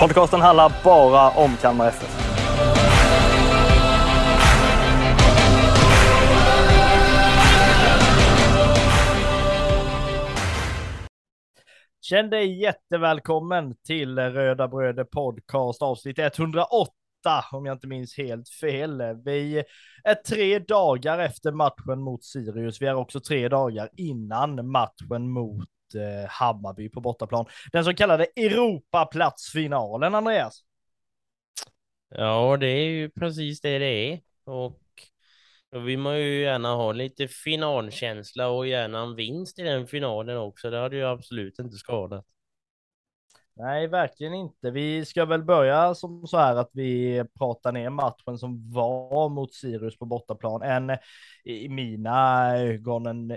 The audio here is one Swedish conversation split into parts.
Podcasten handlar bara om Kalmar FF. Känn dig jättevälkommen till Röda Bröder Podcast avsnitt 108 om jag inte minns helt fel. Vi är tre dagar efter matchen mot Sirius. Vi är också tre dagar innan matchen mot Hammarby på bortaplan. Den så kallade Europaplatsfinalen, Andreas. Ja, det är ju precis det det är. Och då vill man ju gärna ha lite finalkänsla och gärna en vinst i den finalen också. Det hade ju absolut inte skadat. Nej, verkligen inte. Vi ska väl börja som så här att vi pratar ner matchen som var mot Sirius på bortaplan. En i mina ögon, en,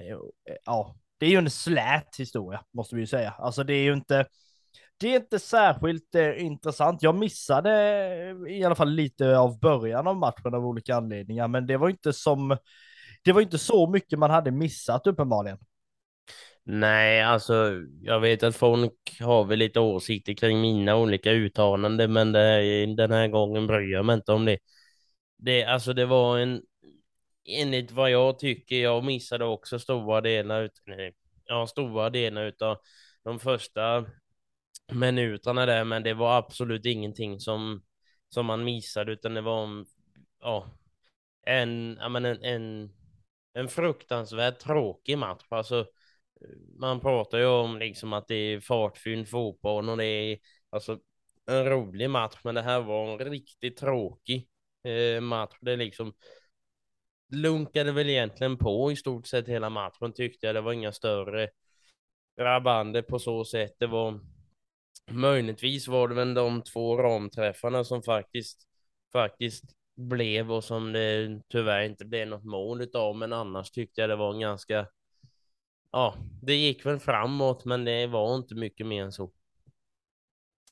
ja, det är ju en slät historia måste vi ju säga. Alltså det är ju inte, det är inte särskilt eh, intressant. Jag missade eh, i alla fall lite av början av matchen av olika anledningar, men det var inte som, det var inte så mycket man hade missat uppenbarligen. Nej, alltså jag vet att folk har väl lite åsikter kring mina olika uttalanden, men det, den här gången bryr jag mig inte om det. Det, alltså det var en, enligt vad jag tycker, jag missade också stora delar ut, ja, stora delar utav de första minuterna där, men det var absolut ingenting som, som man missade, utan det var ja, en, ja, men en, en, en fruktansvärt tråkig match. Alltså, man pratar ju om liksom att det är fartfylld fotboll och det är alltså en rolig match, men det här var en riktigt tråkig eh, match. Det liksom lunkade väl egentligen på i stort sett hela matchen tyckte jag. Det var inga större rabander på så sätt. Det var möjligtvis var det väl de två ramträffarna som faktiskt faktiskt blev och som det tyvärr inte blev något mål utav. Men annars tyckte jag det var en ganska ja, det gick väl framåt, men det var inte mycket mer än så.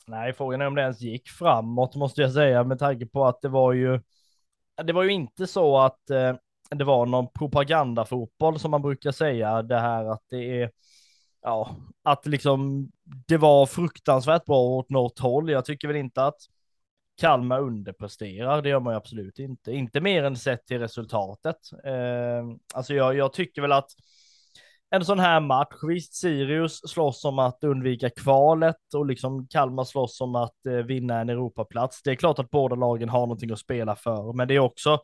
Nej, frågan är om det ens gick framåt måste jag säga med tanke på att det var ju. Det var ju inte så att eh, det var någon propagandafotboll som man brukar säga det här att det är. Ja, att liksom det var fruktansvärt bra åt något håll. Jag tycker väl inte att Kalmar underpresterar. Det gör man ju absolut inte. Inte mer än sett till resultatet. Eh, alltså jag, jag tycker väl att en sån här match. Visst, Sirius slåss om att undvika kvalet och liksom Kalmar slåss om att eh, vinna en Europaplats. Det är klart att båda lagen har någonting att spela för, men det är också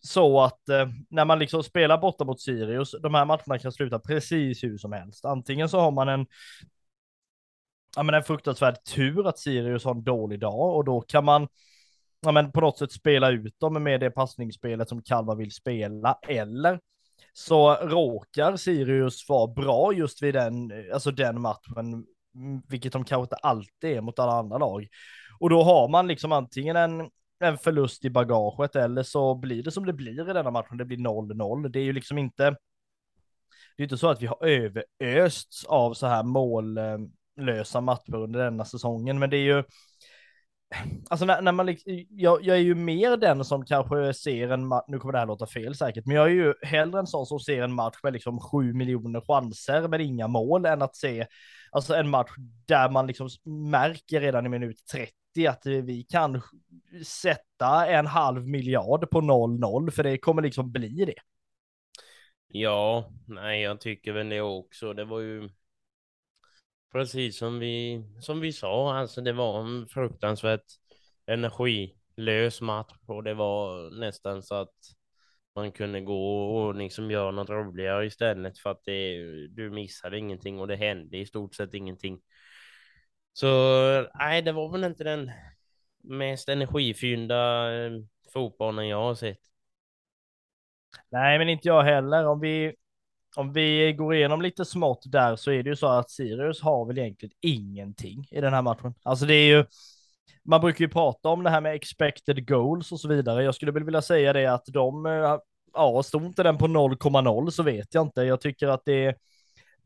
så att eh, när man liksom spelar borta mot Sirius, de här matcherna kan sluta precis hur som helst. Antingen så har man en ja, men en fruktansvärd tur att Sirius har en dålig dag och då kan man ja, men på något sätt spela ut dem med det passningsspelet som Kalmar vill spela eller så råkar Sirius vara bra just vid den, alltså den matchen, mm, vilket de kanske inte alltid är mot alla andra lag. Och då har man liksom antingen en, en förlust i bagaget eller så blir det som det blir i denna matchen, det blir 0-0. Det är ju liksom inte, det är inte så att vi har överösts av så här mållösa matcher under denna säsongen, men det är ju, Alltså när, när man liksom, jag, jag, är ju mer den som kanske ser en match, nu kommer det här låta fel säkert, men jag är ju hellre en sån som ser en match med liksom sju miljoner chanser men inga mål än att se alltså en match där man liksom märker redan i minut 30 att vi kan sätta en halv miljard på 0-0 för det kommer liksom bli det. Ja, nej, jag tycker väl det också. Det var ju precis som vi, som vi sa, alltså det var en fruktansvärt energilös match och det var nästan så att man kunde gå och liksom göra något roligare istället för att det, du missade ingenting och det hände i stort sett ingenting. Så nej, det var väl inte den mest energifyllda eh, fotbollen jag har sett. Nej, men inte jag heller. Om vi om vi går igenom lite smått där så är det ju så att Sirius har väl egentligen ingenting i den här matchen. Alltså det är ju, man brukar ju prata om det här med expected goals och så vidare. Jag skulle väl vilja säga det att de, eh, ja, stod inte den på 0,0 så vet jag inte. Jag tycker att det är,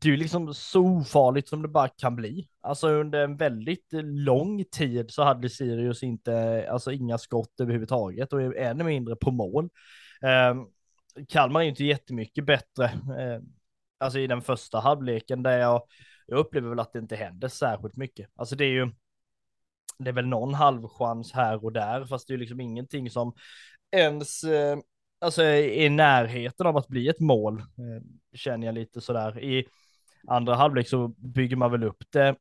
det är ju liksom så ofarligt som det bara kan bli. Alltså under en väldigt lång tid så hade Sirius inte, alltså inga skott överhuvudtaget och ännu mindre på mål. Eh, Kalmar är ju inte jättemycket bättre, eh, alltså i den första halvleken där jag, jag upplever väl att det inte händer särskilt mycket. Alltså det är ju, det är väl någon halvchans här och där, fast det är liksom ingenting som ens, eh, alltså i närheten av att bli ett mål, eh, känner jag lite sådär. I andra halvlek så bygger man väl upp det,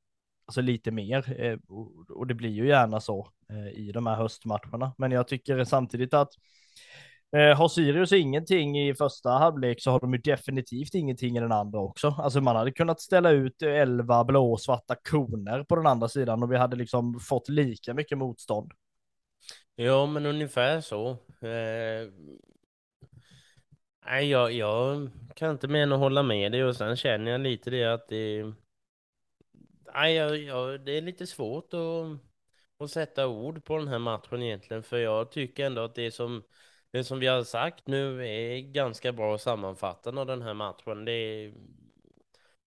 alltså lite mer, eh, och det blir ju gärna så eh, i de här höstmatcherna. Men jag tycker samtidigt att Eh, har Sirius ingenting i första halvlek så har de ju definitivt ingenting i den andra också. Alltså man hade kunnat ställa ut elva blåsvarta koner på den andra sidan och vi hade liksom fått lika mycket motstånd. Ja, men ungefär så. Eh, Nej, jag, jag kan inte mer än att hålla med dig och sen känner jag lite det att det... Nej, jag, jag, det är lite svårt att, att sätta ord på den här matchen egentligen, för jag tycker ändå att det som det som vi har sagt nu är ganska bra sammanfattande av den här matchen. Det,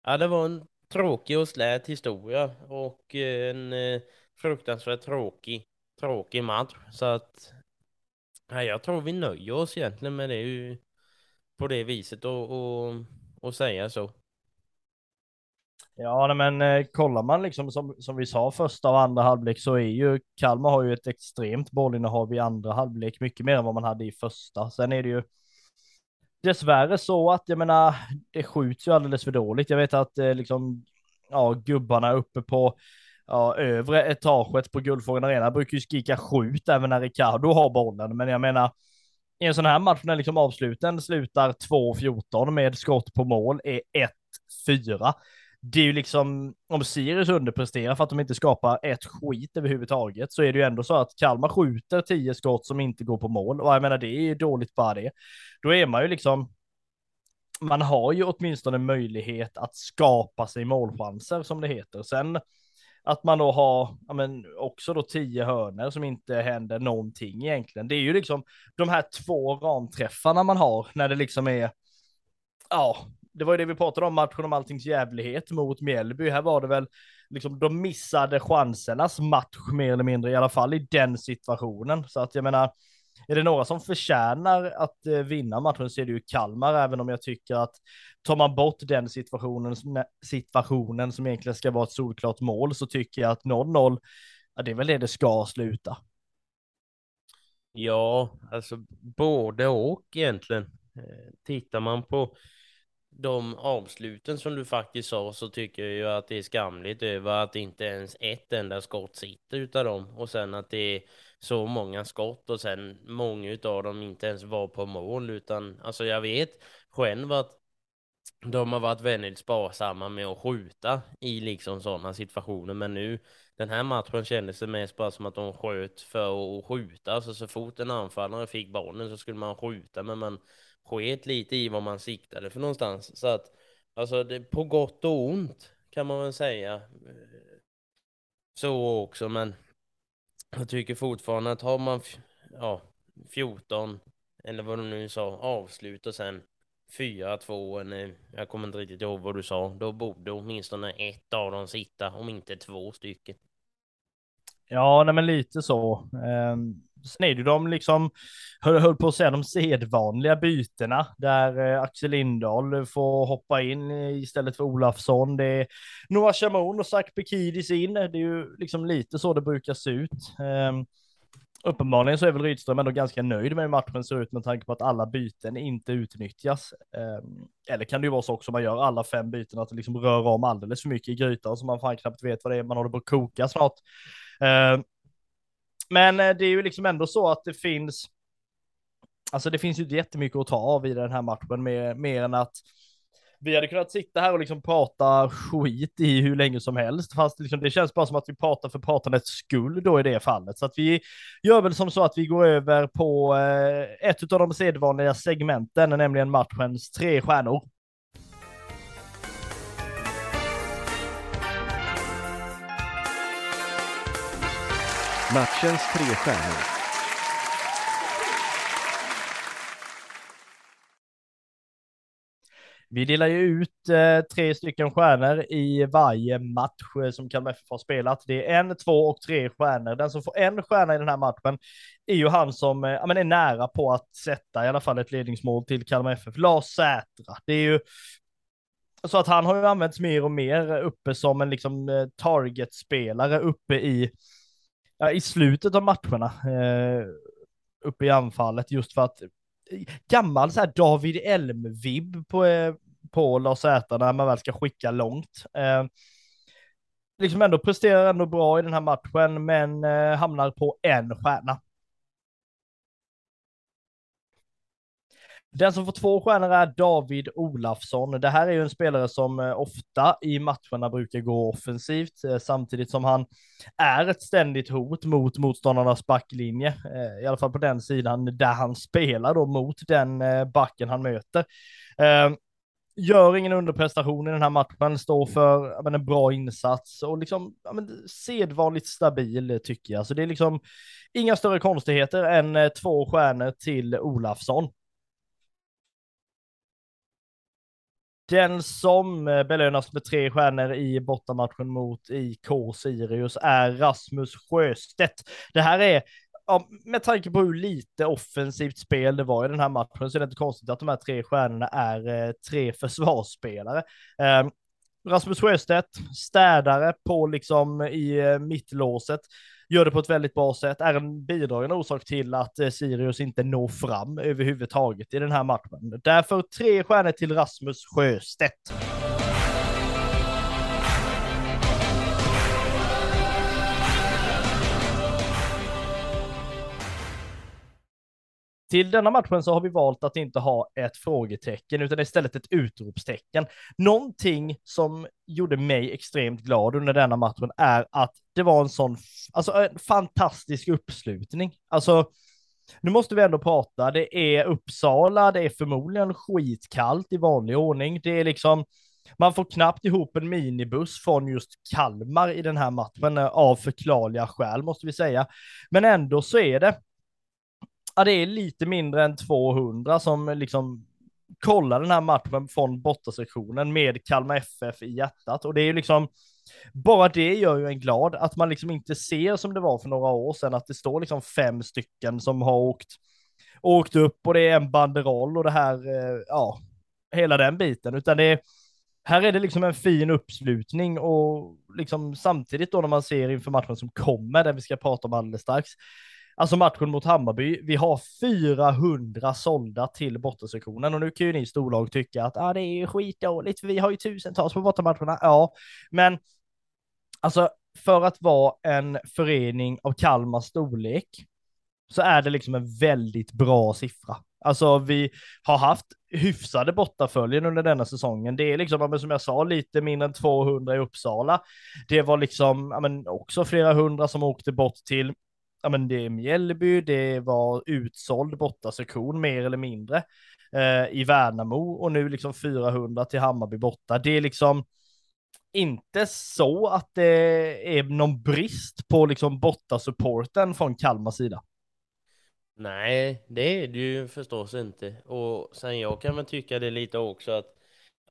ja, det var en tråkig och slät historia och eh, en eh, fruktansvärt tråkig, tråkig match. Så att ja, jag tror vi nöjer oss egentligen med det på det viset och, och, och säga så. Ja, men eh, kollar man liksom som, som vi sa första och andra halvlek så är ju Kalmar har ju ett extremt bollinnehav i andra halvlek, mycket mer än vad man hade i första. Sen är det ju dessvärre så att jag menar, det skjuts ju alldeles för dåligt. Jag vet att eh, liksom, ja, gubbarna uppe på ja, övre etaget på Guldfågeln Arena brukar ju skrika skjut även när Ricardo har bollen, men jag menar i en sån här match när liksom avsluten slutar 2-14 med skott på mål är 1-4 det är ju liksom, om Sirius underpresterar för att de inte skapar ett skit överhuvudtaget, så är det ju ändå så att Kalmar skjuter tio skott som inte går på mål. Och jag menar, det är ju dåligt bara det. Då är man ju liksom, man har ju åtminstone möjlighet att skapa sig målchanser som det heter. Sen att man då har, ja men också då tio hörner som inte händer någonting egentligen. Det är ju liksom de här två ramträffarna man har när det liksom är, ja, det var ju det vi pratade om, matchen om alltings jävlighet mot Mjällby. Här var det väl liksom de missade chansernas match mer eller mindre, i alla fall i den situationen. Så att jag menar, är det några som förtjänar att eh, vinna matchen så är det ju Kalmar, även om jag tycker att tar man bort den situationen, situationen som egentligen ska vara ett solklart mål så tycker jag att 0-0, ja, det är väl det det ska sluta. Ja, alltså både och egentligen. Eh, tittar man på de avsluten som du faktiskt sa så tycker jag ju att det är skamligt över att inte ens ett enda skott sitter utav dem och sen att det är så många skott och sen många utav dem inte ens var på mål utan alltså jag vet själv att de har varit väldigt sparsamma med att skjuta i liksom sådana situationer men nu den här matchen kändes det mest bara som att de sköt för att skjuta alltså så fort en anfallare fick bollen så skulle man skjuta men man sket lite i vad man siktade för någonstans. Så att alltså det, på gott och ont kan man väl säga. Eh, så också, men jag tycker fortfarande att har man ja, 14 eller vad du nu sa avslut och sen 4-2 eller jag kommer inte riktigt ihåg vad du sa. Då borde åtminstone ett av dem sitta, om inte två stycken. Ja, nej men lite så. Ehm, Sen är det ju de liksom, höll, höll på att säga de sedvanliga bytena där eh, Axel Lindahl får hoppa in istället för Olafsson. Det är Noah Chamon och Zach Bekidis in. Det är ju liksom lite så det brukar se ut. Ehm, uppenbarligen så är väl Rydström ändå ganska nöjd med hur matchen ser ut med tanke på att alla byten inte utnyttjas. Ehm, eller kan det ju vara så också man gör alla fem byten att det liksom rör om alldeles för mycket i grytan så man fan knappt vet vad det är man håller på att koka snart. Ehm, men eh, det är ju liksom ändå så att det finns, alltså det finns ju inte jättemycket att ta av i den här matchen mer, mer än att vi hade kunnat sitta här och liksom prata skit i hur länge som helst, fast liksom det känns bara som att vi pratar för pratandets skull då i det fallet. Så att vi gör väl som så att vi går över på eh, ett av de sedvanliga segmenten, nämligen matchens tre stjärnor. Matchens tre stjärnor. Vi delar ju ut eh, tre stycken stjärnor i varje match eh, som Kalmar FF har spelat. Det är en, två och tre stjärnor. Den som får en stjärna i den här matchen är ju han som eh, men är nära på att sätta i alla fall ett ledningsmål till Kalmar FF, Lars Sätra. Det är ju så att han har ju använts mer och mer uppe som en liksom eh, targetspelare uppe i, ja, i slutet av matcherna. Eh, uppe i anfallet just för att eh, gammal så här David Elm-vibb på, eh, på Lars Zäta när man väl ska skicka långt. Eh, liksom ändå presterar ändå bra i den här matchen, men eh, hamnar på en stjärna. Den som får två stjärnor är David Olafsson. Det här är ju en spelare som eh, ofta i matcherna brukar gå offensivt, eh, samtidigt som han är ett ständigt hot mot motståndarnas backlinje, eh, i alla fall på den sidan där han spelar då mot den backen han möter. Gör ingen underprestation i den här matchen, står för men, en bra insats och liksom men, sedvanligt stabil tycker jag. Så det är liksom inga större konstigheter än två stjärnor till Olafsson. Den som eh, belönas med tre stjärnor i bortamatchen mot IK Sirius är Rasmus Sjöstedt. Det här är Ja, med tanke på hur lite offensivt spel det var i den här matchen så är det inte konstigt att de här tre stjärnorna är eh, tre försvarsspelare. Eh, Rasmus Sjöstedt, städare på liksom i eh, mittlåset, gör det på ett väldigt bra sätt, är en bidragande orsak till att eh, Sirius inte når fram överhuvudtaget i den här matchen. Därför tre stjärnor till Rasmus Sjöstedt. Till denna matchen så har vi valt att inte ha ett frågetecken utan istället ett utropstecken. Någonting som gjorde mig extremt glad under denna matchen är att det var en sån, alltså en fantastisk uppslutning. Alltså, nu måste vi ändå prata. Det är Uppsala, det är förmodligen skitkallt i vanlig ordning. Det är liksom, man får knappt ihop en minibuss från just Kalmar i den här matchen eh, av förklarliga skäl måste vi säga. Men ändå så är det ja, det är lite mindre än 200 som liksom kollar den här matchen från bortasektionen med Kalmar FF i hjärtat. Och det är ju liksom bara det gör ju en glad att man liksom inte ser som det var för några år sedan att det står liksom fem stycken som har åkt åkt upp och det är en banderoll och det här, eh, ja, hela den biten, utan det är, här är det liksom en fin uppslutning och liksom samtidigt då när man ser inför matchen som kommer, den vi ska prata om alldeles strax, Alltså matchen mot Hammarby, vi har 400 sålda till bottensektionen och nu kan ju ni storlag tycka att ah, det är skitdåligt för vi har ju tusentals på bortamatcherna. Ja, men alltså för att vara en förening av Kalmars storlek så är det liksom en väldigt bra siffra. Alltså vi har haft hyfsade bortaföljen under denna säsongen. Det är liksom, som jag sa, lite mindre än 200 i Uppsala. Det var liksom, men också flera hundra som åkte bort till ja men det är Mjällby, det var utsåld bortasektion mer eller mindre eh, i Värnamo och nu liksom 400 till Hammarby borta. Det är liksom inte så att det är någon brist på liksom bortasupporten från Kalmars sida. Nej, det är det ju förstås inte. Och sen jag kan väl tycka det lite också att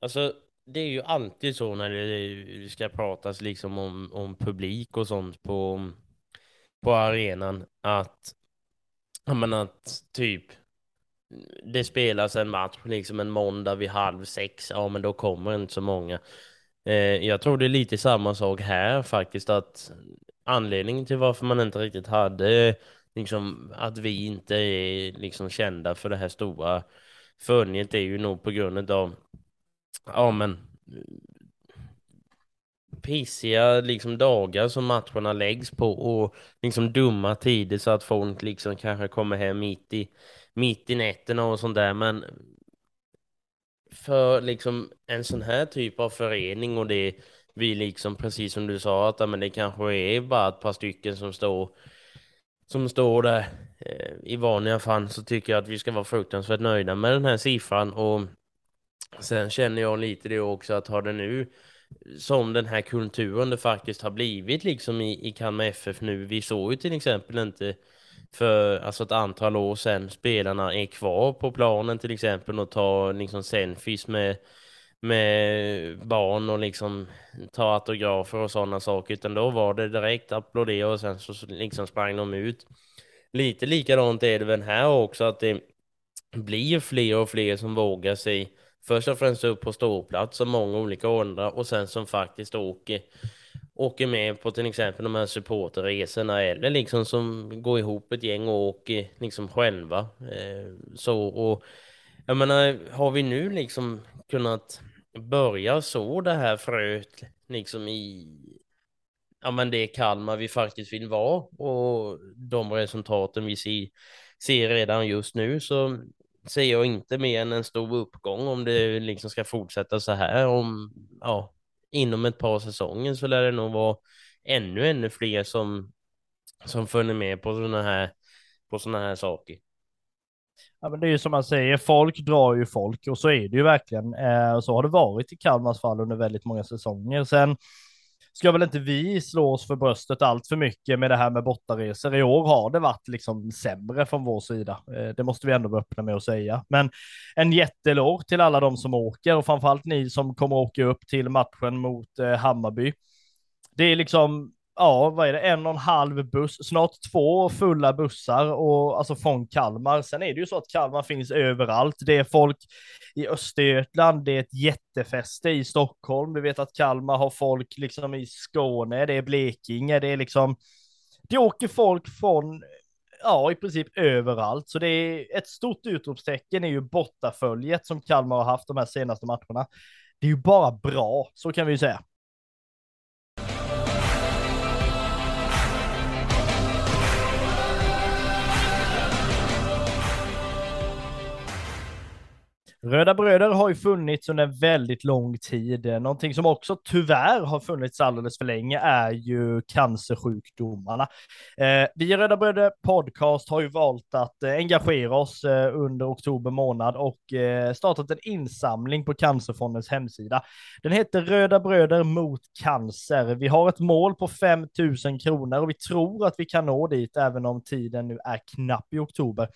alltså det är ju alltid så när det ska pratas liksom om, om publik och sånt på på arenan att, jag menar att typ det spelas en match liksom en måndag vid halv sex, ja men då kommer inte så många. Eh, jag tror det är lite samma sak här faktiskt att anledningen till varför man inte riktigt hade liksom att vi inte är liksom kända för det här stora fönjet är ju nog på grund av ja men pissiga liksom dagar som matcherna läggs på och liksom dumma tider så att folk liksom kanske kommer hem mitt i, mitt i nätterna och sånt där. Men för liksom en sån här typ av förening och det vi liksom precis som du sa att men det kanske är bara ett par stycken som står som står där eh, i vanliga fall så tycker jag att vi ska vara fruktansvärt nöjda med den här siffran och Sen känner jag lite det också att har det nu som den här kulturen det faktiskt har blivit liksom i, i Kalmar FF nu. Vi såg ju till exempel inte för alltså ett antal år sedan spelarna är kvar på planen till exempel och tar liksom selfies med med barn och liksom tar autografer och sådana saker utan då var det direkt applådera och sen så liksom sprang de ut. Lite likadant är det väl här också att det blir fler och fler som vågar sig först och främst upp på ståplats och många olika åldrar och sen som faktiskt åker åker med på till exempel de här supporterresorna eller liksom som går ihop ett gäng och åker liksom själva. Eh, så och jag menar, har vi nu liksom kunnat börja så det här fröet liksom i ja men det är Kalmar vi faktiskt vill vara och de resultaten vi ser, ser redan just nu så ser jag inte mer än en stor uppgång om det liksom ska fortsätta så här om ja inom ett par säsonger så lär det nog vara ännu ännu fler som som följer med på sådana här på sådana här saker. Ja, men det är ju som man säger, folk drar ju folk och så är det ju verkligen. Eh, så har det varit i Kalmars fall under väldigt många säsonger. Sen ska väl inte vi slå oss för bröstet allt för mycket med det här med bortaresor. I år har det varit liksom sämre från vår sida. Eh, det måste vi ändå vara öppna med att säga. Men en jättelår till alla de som åker och framförallt ni som kommer åka upp till matchen mot eh, Hammarby. Det är liksom ja, vad är det, en och en halv buss, snart två fulla bussar och alltså från Kalmar. Sen är det ju så att Kalmar finns överallt. Det är folk i Östergötland, det är ett jättefäste i Stockholm. Vi vet att Kalmar har folk liksom i Skåne, det är Blekinge, det är liksom, det åker folk från ja, i princip överallt. Så det är ett stort utropstecken är ju bortaföljet som Kalmar har haft de här senaste matcherna. Det är ju bara bra, så kan vi ju säga. Röda Bröder har ju funnits under väldigt lång tid. Någonting som också tyvärr har funnits alldeles för länge är ju cancersjukdomarna. Eh, vi i Röda Bröder Podcast har ju valt att eh, engagera oss eh, under oktober månad och eh, startat en insamling på Cancerfondens hemsida. Den heter Röda Bröder mot cancer. Vi har ett mål på 5 000 kronor och vi tror att vi kan nå dit även om tiden nu är knapp i oktober.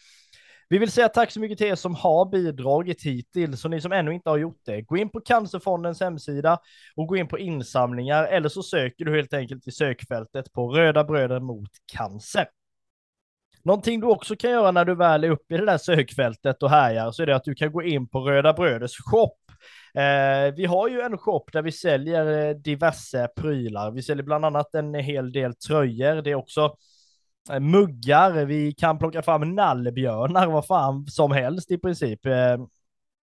Vi vill säga tack så mycket till er som har bidragit hittills, och ni som ännu inte har gjort det, gå in på Cancerfondens hemsida och gå in på insamlingar, eller så söker du helt enkelt i sökfältet på Röda Bröder mot cancer. Någonting du också kan göra när du väl är uppe i det där sökfältet och härjar, så är det att du kan gå in på Röda Bröders shop. Eh, vi har ju en shop där vi säljer eh, diverse prylar. Vi säljer bland annat en hel del tröjor. Det är också Eh, muggar, vi kan plocka fram nallebjörnar, vad fan som helst i princip. Eh,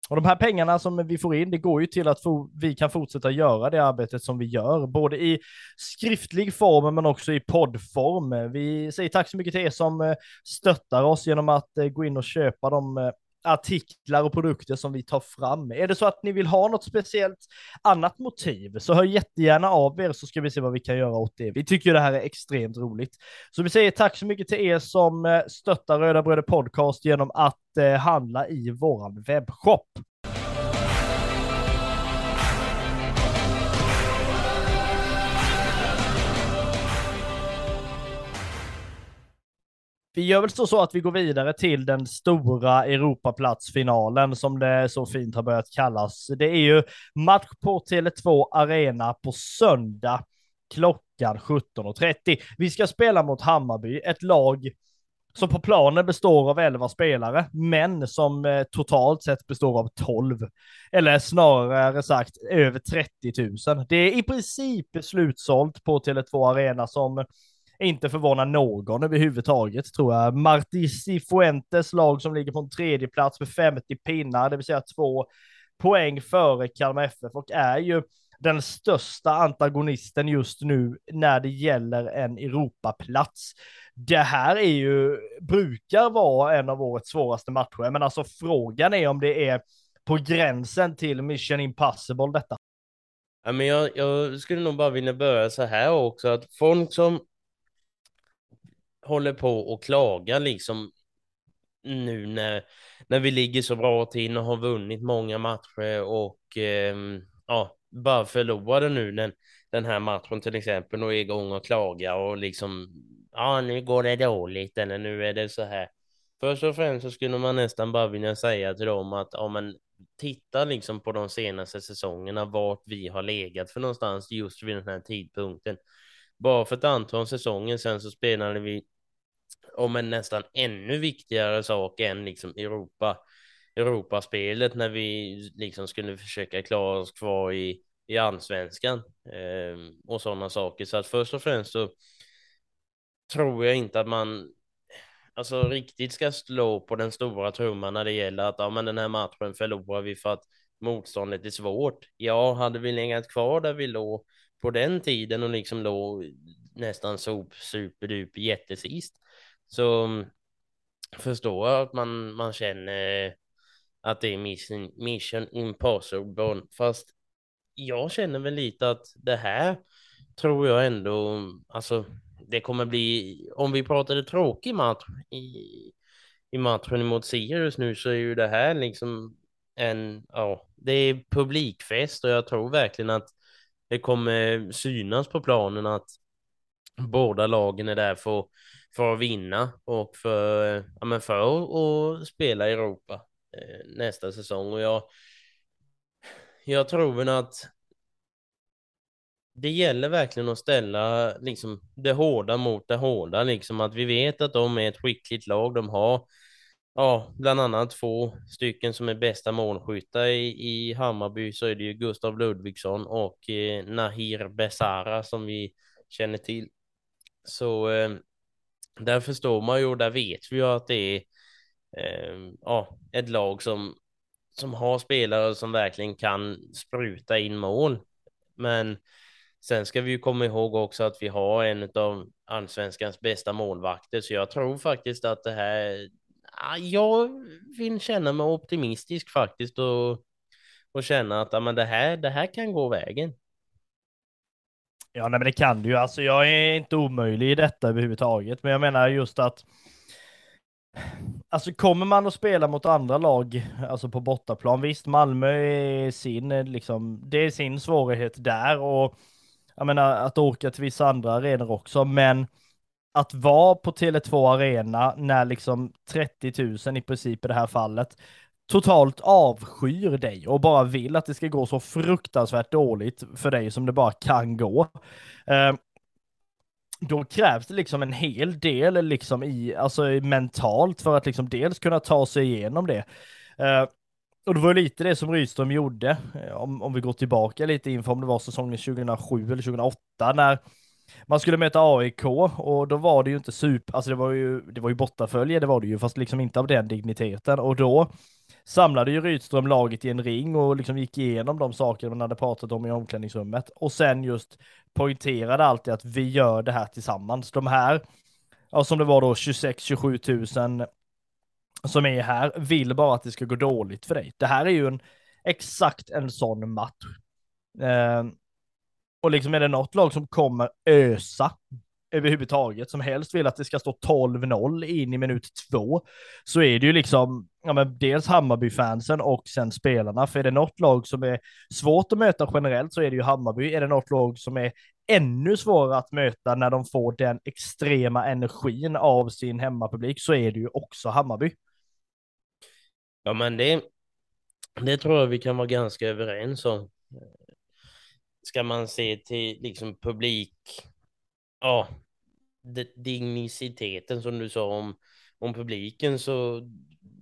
och de här pengarna som vi får in, det går ju till att vi kan fortsätta göra det arbetet som vi gör, både i skriftlig form men också i poddform. Vi säger tack så mycket till er som eh, stöttar oss genom att gå in och köpa de artiklar och produkter som vi tar fram. Är det så att ni vill ha något speciellt annat motiv så hör jättegärna av er så ska vi se vad vi kan göra åt det. Vi tycker det här är extremt roligt. Så vi säger tack så mycket till er som eh, stöttar Röda Bröder Podcast genom att eh, handla i våran webbshop. Vi gör väl så, så att vi går vidare till den stora Europaplatsfinalen som det så fint har börjat kallas. Det är ju match på Tele2 Arena på söndag klockan 17.30. Vi ska spela mot Hammarby, ett lag som på planen består av 11 spelare, men som eh, totalt sett består av 12. Eller snarare sagt över 30 000. Det är i princip slutsålt på Tele2 Arena som inte förvånar någon överhuvudtaget tror jag. Marti Cifuentes lag som ligger på en tredje plats med 50 pinnar, det vill säga två poäng före Kalmar FF och är ju den största antagonisten just nu när det gäller en Europaplats. Det här är ju, brukar vara en av årets svåraste matcher, men alltså frågan är om det är på gränsen till Mission Impossible detta. Ja, men jag, jag skulle nog bara vilja börja så här också, att folk som håller på och klagar liksom nu när, när vi ligger så bra till och har vunnit många matcher och eh, ja, bara förlorade nu den, den här matchen till exempel och är igång och klagar och liksom ja, nu går det dåligt eller nu är det så här. Först och främst så skulle man nästan bara vilja säga till dem att ja, men titta liksom på de senaste säsongerna vart vi har legat för någonstans just vid den här tidpunkten. Bara för ett antal säsonger sedan så spelade vi om en nästan ännu viktigare sak än liksom Europa, Europaspelet när vi liksom skulle försöka klara oss kvar i, i allsvenskan eh, och sådana saker. Så att först och främst så tror jag inte att man alltså riktigt ska slå på den stora trumman när det gäller att ja, men den här matchen förlorar vi för att motståndet är svårt. Ja, hade vi legat kvar där vi låg på den tiden och liksom låg nästan sop, superduper jättesist så mm, förstår jag att man, man känner att det är mission, mission impossible. Fast jag känner väl lite att det här tror jag ändå, alltså det kommer bli, om vi pratade tråkig match i, i matchen mot Sirius nu så är ju det här liksom en, ja, det är publikfest och jag tror verkligen att det kommer synas på planen att båda lagen är där för, för att vinna och för, ja, men för att spela i Europa eh, nästa säsong. Och jag, jag tror väl att det gäller verkligen att ställa liksom, det hårda mot det hårda. Liksom, att vi vet att de är ett skickligt lag. De har ja, bland annat två stycken som är bästa målskyttar i, i Hammarby så är det ju Gustav Ludvigsson och eh, Nahir Besara som vi känner till. Så eh, där förstår man ju och där vet vi ju att det är eh, ja, ett lag som, som har spelare som verkligen kan spruta in mål. Men sen ska vi ju komma ihåg också att vi har en av allsvenskans bästa målvakter, så jag tror faktiskt att det här jag vill känna mig optimistisk faktiskt och, och känna att ja, men det, här, det här kan gå vägen. Ja, nej, men det kan du ju. Alltså, jag är inte omöjlig i detta överhuvudtaget, men jag menar just att Alltså kommer man att spela mot andra lag, alltså på bortaplan, visst Malmö är sin, liksom, det är sin svårighet där och jag menar att åka till vissa andra arenor också, men att vara på Tele2 Arena när liksom 30 000 i princip i det här fallet totalt avskyr dig och bara vill att det ska gå så fruktansvärt dåligt för dig som det bara kan gå. Eh, då krävs det liksom en hel del liksom i, alltså mentalt för att liksom dels kunna ta sig igenom det. Eh, och det var lite det som Rydström gjorde, eh, om, om vi går tillbaka lite inför om det var säsongen 2007 eller 2008 när man skulle möta AIK och då var det ju inte super, alltså det var ju, det var ju bortafölje, det var det ju, fast liksom inte av den digniteten och då samlade ju Rydström laget i en ring och liksom gick igenom de saker man hade pratat om i omklädningsrummet och sen just poängterade alltid att vi gör det här tillsammans. De här, ja, som det var då 26-27 000 som är här, vill bara att det ska gå dåligt för dig. Det här är ju en exakt en sån match. Eh, och liksom är det något lag som kommer ösa överhuvudtaget som helst vill att det ska stå 12-0 in i minut två så är det ju liksom ja, men dels Hammarby-fansen och sen spelarna. För är det något lag som är svårt att möta generellt så är det ju Hammarby. Är det något lag som är ännu svårare att möta när de får den extrema energin av sin hemmapublik så är det ju också Hammarby. Ja, men det, det tror jag vi kan vara ganska överens om. Ska man se till liksom publik, ja, digniciteten som du sa om, om publiken så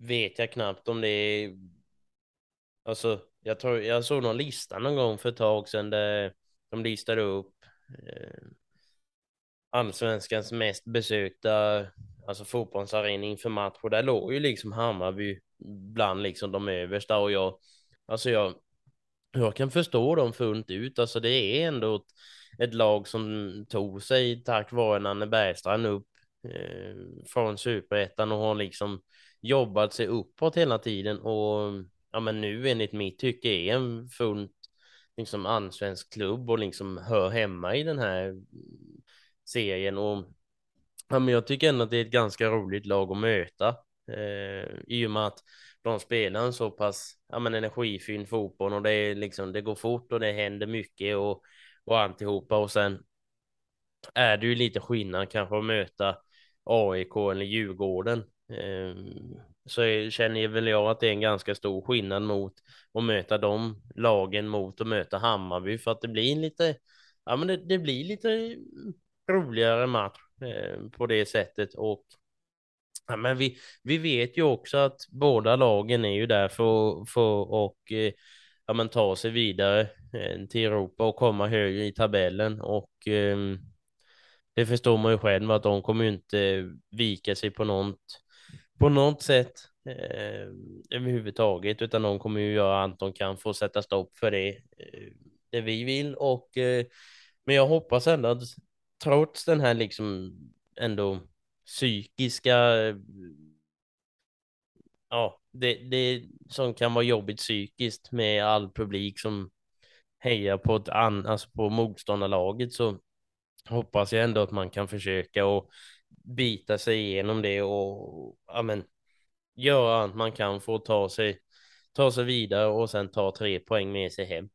vet jag knappt om det är, alltså jag tror jag såg någon lista någon gång för ett tag sedan där de listade upp eh, allsvenskans mest besökta alltså fotbollsarena inför match. Och där låg ju liksom Hammarby bland liksom de översta och jag alltså jag jag kan förstå dem fullt ut. Alltså det är ändå ett, ett lag som tog sig tack vare Nanne Bergstrand upp eh, från superettan och har liksom jobbat sig uppåt hela tiden och ja men nu enligt mitt tycke är en fullt liksom allsvensk klubb och liksom hör hemma i den här serien och ja, men jag tycker ändå att det är ett ganska roligt lag att möta. eh, i och med att de spelar en så pass ja, men energifylld fotboll och det, är liksom, det går fort och det händer mycket och, och alltihopa. Och sen är det ju lite skillnad kanske att möta AIK eller Djurgården. Eh, så känner väl jag att det är en ganska stor skillnad mot att möta de lagen mot att möta Hammarby. För att det blir lite, ja men det, det blir lite roligare match eh, på det sättet. Och ja, men vi, vi vet ju också att båda lagen är ju där för, för och eh, ja, men ta sig vidare eh, till Europa och komma högre i tabellen och eh, det förstår man ju själv att de kommer ju inte vika sig på något på något sätt eh, överhuvudtaget, utan de kommer ju göra allt de kan för att sätta stopp för det, eh, det vi vill. Och, eh, men jag hoppas ändå att trots den här liksom ändå psykiska ja, det, det som kan vara jobbigt psykiskt med all publik som hejar på, ett an, alltså på motståndarlaget så hoppas jag ändå att man kan försöka och bita sig igenom det och ja, men, göra allt man kan för att ta sig, ta sig vidare och sen ta tre poäng med sig hem.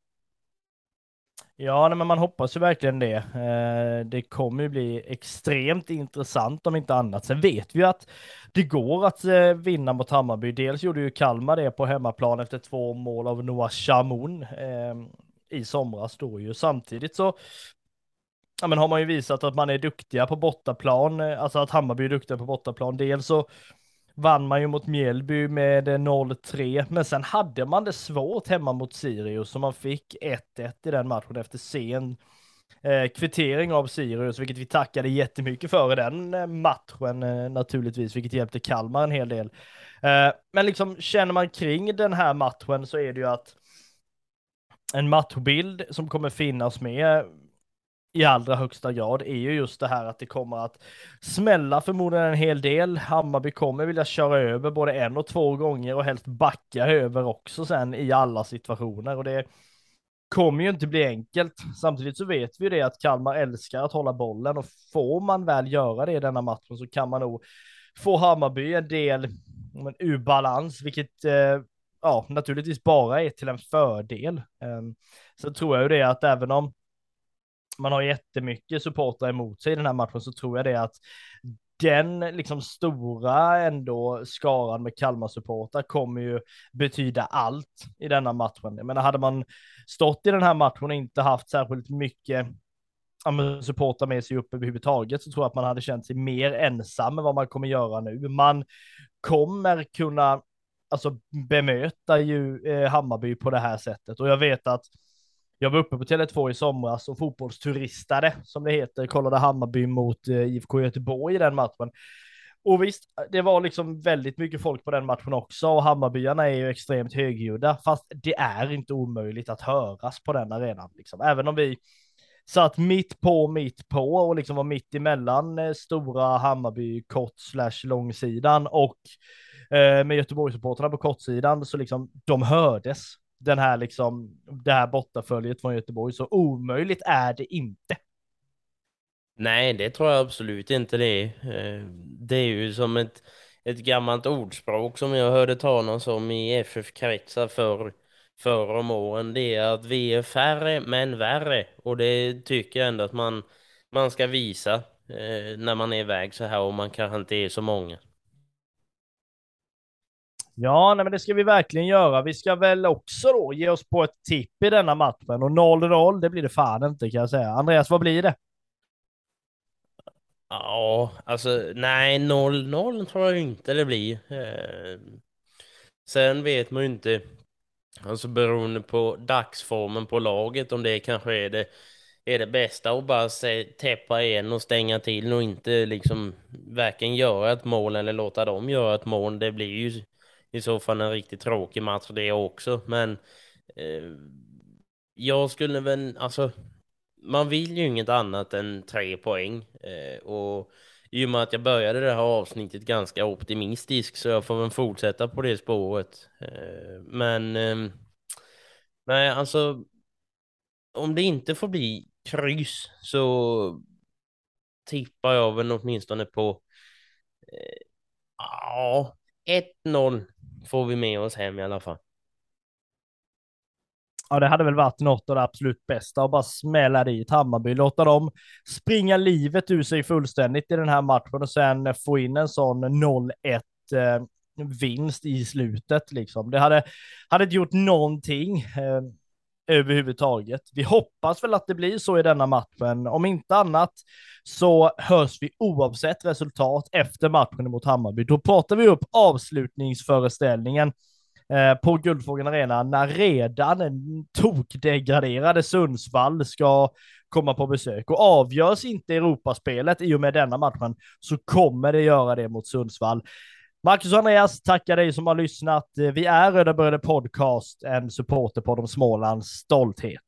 Ja, men man hoppas ju verkligen det. Eh, det kommer ju bli extremt intressant om inte annat. Sen vet vi ju att det går att eh, vinna mot Hammarby. Dels gjorde ju Kalmar det på hemmaplan efter två mål av Noah Chamoun eh, i somras då ju. Samtidigt så ja, men har man ju visat att man är duktiga på bortaplan, eh, alltså att Hammarby är duktiga på bortaplan. Dels så vann man ju mot Mjällby med eh, 0-3, men sen hade man det svårt hemma mot Sirius, så man fick 1-1 i den matchen efter sen eh, kvittering av Sirius, vilket vi tackade jättemycket för i den eh, matchen eh, naturligtvis, vilket hjälpte Kalmar en hel del. Eh, men liksom känner man kring den här matchen så är det ju att en matchbild som kommer finnas med i allra högsta grad är ju just det här att det kommer att smälla förmodligen en hel del. Hammarby kommer vilja köra över både en och två gånger och helst backa över också sen i alla situationer och det kommer ju inte bli enkelt. Samtidigt så vet vi det att Kalmar älskar att hålla bollen och får man väl göra det i denna matchen så kan man nog få Hammarby en del en ur balans, vilket eh, ja, naturligtvis bara är till en fördel. Eh, så tror jag ju det att även om man har jättemycket supportrar emot sig i den här matchen så tror jag det att den liksom stora ändå skaran med Kalmar-supportrar kommer ju betyda allt i denna matchen. Jag menar, hade man stått i den här matchen och inte haft särskilt mycket supportrar med sig upp överhuvudtaget så tror jag att man hade känt sig mer ensam med vad man kommer göra nu. Man kommer kunna alltså bemöta ju eh, Hammarby på det här sättet och jag vet att jag var uppe på Tele2 i somras och fotbollsturistade, som det heter, kollade Hammarby mot eh, IFK Göteborg i den matchen. Och visst, det var liksom väldigt mycket folk på den matchen också och Hammarbyarna är ju extremt högljudda, fast det är inte omöjligt att höras på den arenan. Liksom. Även om vi satt mitt på, mitt på och liksom var mitt emellan eh, stora Hammarby kort slash långsidan och eh, med Göteborgssupportrarna på kortsidan så liksom de hördes den här liksom, det här bortaföljet från Göteborg, så omöjligt är det inte. Nej, det tror jag absolut inte det är. Eh, det är ju som ett, ett gammalt ordspråk som jag hörde talas om i FF-kretsar för förr om åren. Det är att vi är färre men värre. Och det tycker jag ändå att man, man ska visa eh, när man är iväg så här och man kanske inte är så många. Ja, nej, men det ska vi verkligen göra. Vi ska väl också då ge oss på ett tipp i denna matchen och 0-0, det blir det fan inte kan jag säga. Andreas, vad blir det? Ja, alltså nej, 0-0 tror jag inte det blir. Eh, sen vet man ju inte, alltså beroende på dagsformen på laget, om det kanske är det är det bästa att bara se, täppa igen och stänga till och inte liksom varken göra ett mål eller låta dem göra ett mål. Det blir ju i så fall en riktigt tråkig match det också. Men eh, jag skulle väl, alltså, man vill ju inget annat än tre poäng. Eh, och i och med att jag började det här avsnittet ganska optimistisk så jag får väl fortsätta på det spåret. Eh, men, eh, nej, alltså, om det inte får bli kryss så tippar jag väl åtminstone på, eh, ja, 1-0 får vi med oss hem i alla fall. Ja, det hade väl varit något av det absolut bästa att bara smälla dit Hammarby, låta dem springa livet ur sig fullständigt i den här matchen och sen få in en sån 0-1 eh, vinst i slutet liksom. Det hade, hade inte gjort någonting eh, överhuvudtaget. Vi hoppas väl att det blir så i denna matchen. Om inte annat så hörs vi oavsett resultat efter matchen mot Hammarby. Då pratar vi upp avslutningsföreställningen eh, på Guldfågeln Arena när redan tokdegraderade Sundsvall ska komma på besök. Och avgörs inte Europaspelet i och med denna matchen så kommer det göra det mot Sundsvall. Marcus och Andreas, tackar dig som har lyssnat. Eh, vi är Röda Bröder Podcast, en supporter på de Smålands stolthet.